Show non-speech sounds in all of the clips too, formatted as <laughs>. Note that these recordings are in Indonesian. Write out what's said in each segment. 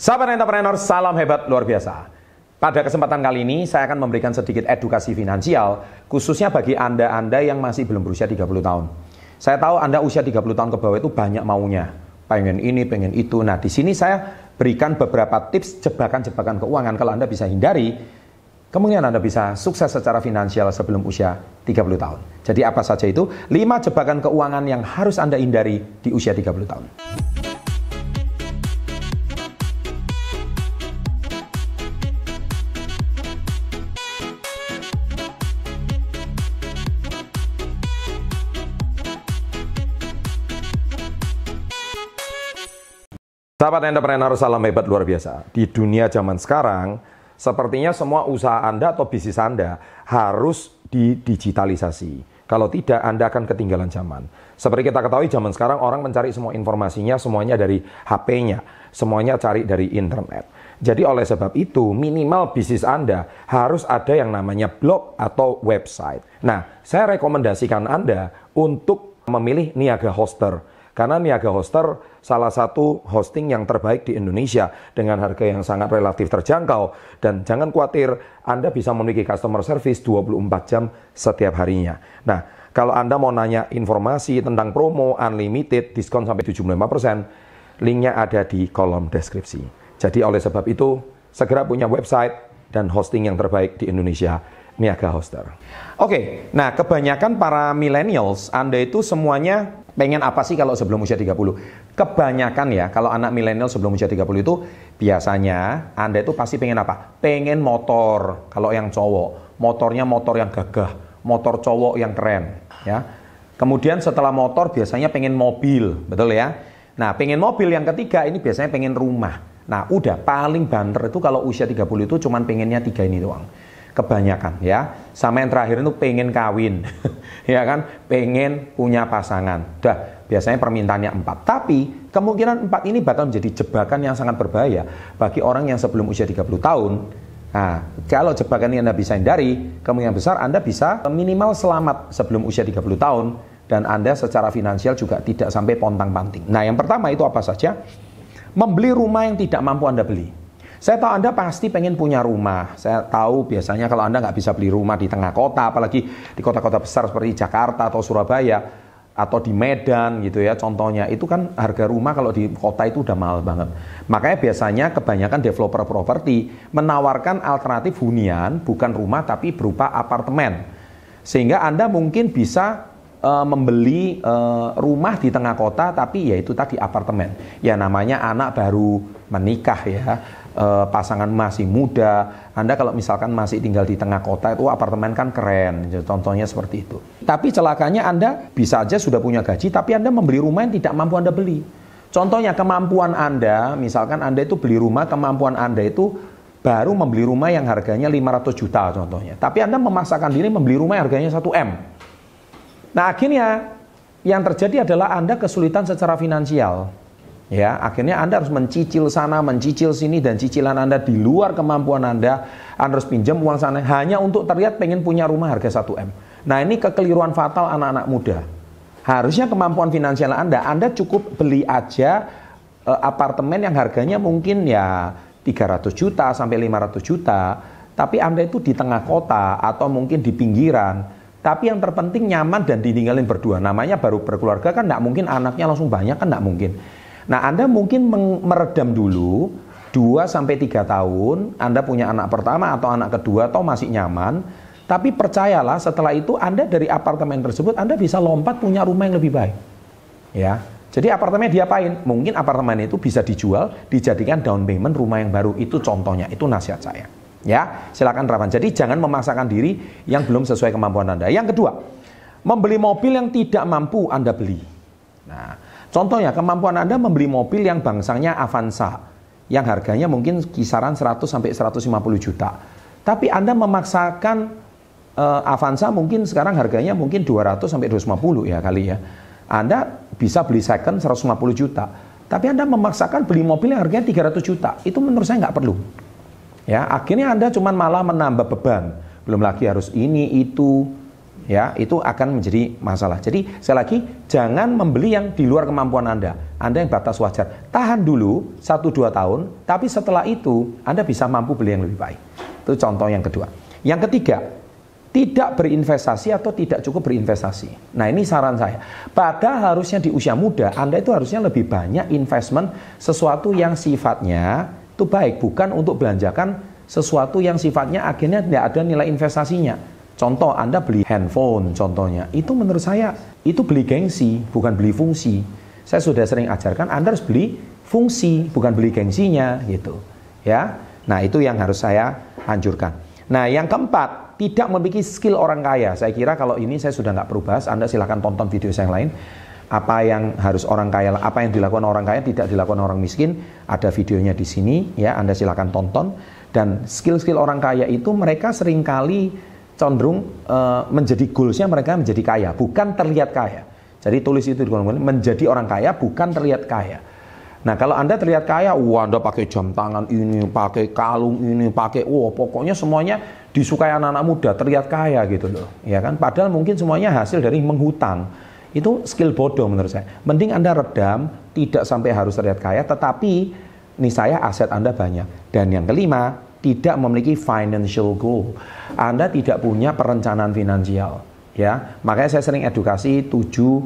Sahabat entrepreneur, salam hebat luar biasa. Pada kesempatan kali ini saya akan memberikan sedikit edukasi finansial khususnya bagi Anda-Anda yang masih belum berusia 30 tahun. Saya tahu Anda usia 30 tahun ke bawah itu banyak maunya. Pengen ini, pengen itu. Nah, di sini saya berikan beberapa tips jebakan-jebakan keuangan kalau Anda bisa hindari kemungkinan Anda bisa sukses secara finansial sebelum usia 30 tahun. Jadi apa saja itu? 5 jebakan keuangan yang harus Anda hindari di usia 30 tahun. Sahabat entrepreneur, salam hebat luar biasa. Di dunia zaman sekarang, sepertinya semua usaha Anda atau bisnis Anda harus didigitalisasi. Kalau tidak, Anda akan ketinggalan zaman. Seperti kita ketahui, zaman sekarang orang mencari semua informasinya, semuanya dari HP-nya, semuanya cari dari internet. Jadi oleh sebab itu, minimal bisnis Anda harus ada yang namanya blog atau website. Nah, saya rekomendasikan Anda untuk memilih Niaga Hoster karena Niaga Hoster salah satu hosting yang terbaik di Indonesia dengan harga yang sangat relatif terjangkau dan jangan khawatir Anda bisa memiliki customer service 24 jam setiap harinya. Nah, kalau Anda mau nanya informasi tentang promo unlimited diskon sampai 75%, linknya ada di kolom deskripsi. Jadi oleh sebab itu, segera punya website dan hosting yang terbaik di Indonesia Niaga Hoster. Oke, nah kebanyakan para millennials, Anda itu semuanya pengen apa sih kalau sebelum usia 30? Kebanyakan ya, kalau anak milenial sebelum usia 30 itu biasanya Anda itu pasti pengen apa? Pengen motor. Kalau yang cowok, motornya motor yang gagah, motor cowok yang keren, ya. Kemudian setelah motor biasanya pengen mobil, betul ya? Nah, pengen mobil yang ketiga ini biasanya pengen rumah. Nah, udah paling banter itu kalau usia 30 itu cuman pengennya tiga ini doang kebanyakan ya. Sama yang terakhir itu pengen kawin, <laughs> ya kan? Pengen punya pasangan. Dah, biasanya permintaannya empat. Tapi kemungkinan empat ini bakal menjadi jebakan yang sangat berbahaya bagi orang yang sebelum usia 30 tahun. Nah, kalau jebakan ini Anda bisa hindari, kemungkinan besar Anda bisa minimal selamat sebelum usia 30 tahun dan Anda secara finansial juga tidak sampai pontang-panting. Nah, yang pertama itu apa saja? Membeli rumah yang tidak mampu Anda beli. Saya tahu Anda pasti pengen punya rumah. Saya tahu biasanya kalau Anda nggak bisa beli rumah di tengah kota, apalagi di kota-kota besar seperti Jakarta atau Surabaya, atau di Medan gitu ya contohnya. Itu kan harga rumah kalau di kota itu udah mahal banget. Makanya biasanya kebanyakan developer properti menawarkan alternatif hunian bukan rumah tapi berupa apartemen. Sehingga anda mungkin bisa uh, membeli uh, rumah di tengah kota tapi ya itu tadi apartemen ya namanya anak baru menikah ya uh, pasangan masih muda, Anda kalau misalkan masih tinggal di tengah kota itu apartemen kan keren, contohnya seperti itu. Tapi celakanya Anda bisa aja sudah punya gaji, tapi Anda membeli rumah yang tidak mampu Anda beli. Contohnya kemampuan Anda, misalkan Anda itu beli rumah, kemampuan Anda itu baru membeli rumah yang harganya 500 juta contohnya. Tapi Anda memaksakan diri membeli rumah harganya 1 M. Nah akhirnya yang terjadi adalah Anda kesulitan secara finansial. Ya, akhirnya Anda harus mencicil sana, mencicil sini dan cicilan Anda di luar kemampuan Anda. Anda harus pinjam uang sana hanya untuk terlihat pengen punya rumah harga 1 M. Nah, ini kekeliruan fatal anak-anak muda. Harusnya kemampuan finansial Anda, Anda cukup beli aja e, apartemen yang harganya mungkin ya 300 juta sampai 500 juta, tapi Anda itu di tengah kota atau mungkin di pinggiran. Tapi yang terpenting nyaman dan ditinggalin berdua. Namanya baru berkeluarga kan enggak mungkin anaknya langsung banyak kan enggak mungkin. Nah, Anda mungkin meredam dulu 2 sampai 3 tahun, Anda punya anak pertama atau anak kedua atau masih nyaman, tapi percayalah setelah itu Anda dari apartemen tersebut Anda bisa lompat punya rumah yang lebih baik. Ya. Jadi apartemen diapain? Mungkin apartemen itu bisa dijual, dijadikan down payment rumah yang baru. Itu contohnya, itu nasihat saya. Ya, silakan terapkan. Jadi jangan memaksakan diri yang belum sesuai kemampuan Anda. Yang kedua, membeli mobil yang tidak mampu Anda beli. Nah, Contohnya, kemampuan Anda membeli mobil yang bangsanya Avanza, yang harganya mungkin kisaran 100 sampai 150 juta. Tapi Anda memaksakan uh, Avanza mungkin sekarang harganya mungkin 200 sampai 250 ya kali ya. Anda bisa beli second 150 juta. Tapi Anda memaksakan beli mobil yang harganya 300 juta. Itu menurut saya nggak perlu. Ya, akhirnya Anda cuma malah menambah beban. Belum lagi harus ini, itu, ya itu akan menjadi masalah. Jadi sekali lagi jangan membeli yang di luar kemampuan Anda. Anda yang batas wajar. Tahan dulu 1-2 tahun, tapi setelah itu Anda bisa mampu beli yang lebih baik. Itu contoh yang kedua. Yang ketiga, tidak berinvestasi atau tidak cukup berinvestasi. Nah ini saran saya. Padahal harusnya di usia muda Anda itu harusnya lebih banyak investment sesuatu yang sifatnya itu baik, bukan untuk belanjakan sesuatu yang sifatnya akhirnya tidak ada nilai investasinya. Contoh Anda beli handphone contohnya, itu menurut saya itu beli gengsi, bukan beli fungsi. Saya sudah sering ajarkan Anda harus beli fungsi, bukan beli gengsinya gitu. Ya. Nah, itu yang harus saya anjurkan. Nah, yang keempat, tidak memiliki skill orang kaya. Saya kira kalau ini saya sudah nggak perlu bahas, Anda silahkan tonton video saya yang lain. Apa yang harus orang kaya, apa yang dilakukan orang kaya tidak dilakukan orang miskin. Ada videonya di sini, ya Anda silahkan tonton. Dan skill-skill orang kaya itu mereka sering kali cenderung uh, menjadi goalsnya mereka menjadi kaya, bukan terlihat kaya. Jadi tulis itu di kolom menjadi orang kaya bukan terlihat kaya. Nah kalau Anda terlihat kaya, wah Anda pakai jam tangan ini, pakai kalung ini, pakai, wah pokoknya semuanya disukai anak-anak muda, terlihat kaya gitu loh. Ya kan? Padahal mungkin semuanya hasil dari menghutang. Itu skill bodoh menurut saya. Mending Anda redam, tidak sampai harus terlihat kaya, tetapi nih saya aset Anda banyak. Dan yang kelima, tidak memiliki financial goal. Anda tidak punya perencanaan finansial. Ya, makanya saya sering edukasi tujuh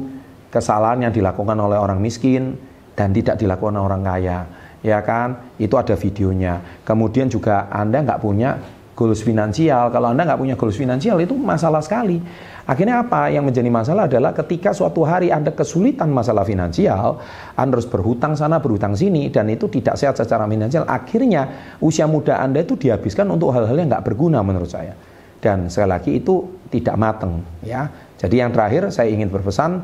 kesalahan yang dilakukan oleh orang miskin, dan tidak dilakukan orang kaya ya kan itu ada videonya kemudian juga anda nggak punya goals finansial kalau anda nggak punya goals finansial itu masalah sekali akhirnya apa? Yang menjadi masalah adalah ketika suatu hari anda kesulitan masalah finansial anda harus berhutang sana berhutang sini dan itu tidak sehat secara finansial. Akhirnya usia muda anda itu dihabiskan untuk hal-hal yang nggak berguna menurut saya. Dan sekali lagi itu tidak mateng ya. Jadi yang terakhir saya ingin berpesan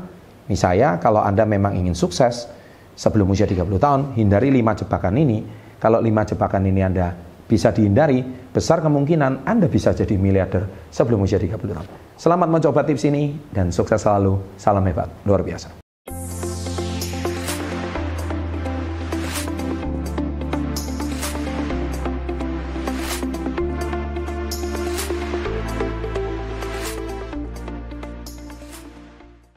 misalnya kalau anda memang ingin sukses sebelum usia 30 tahun, hindari lima jebakan ini. Kalau lima jebakan ini Anda bisa dihindari, besar kemungkinan Anda bisa jadi miliarder sebelum usia 30 tahun. Selamat mencoba tips ini dan sukses selalu. Salam hebat, luar biasa.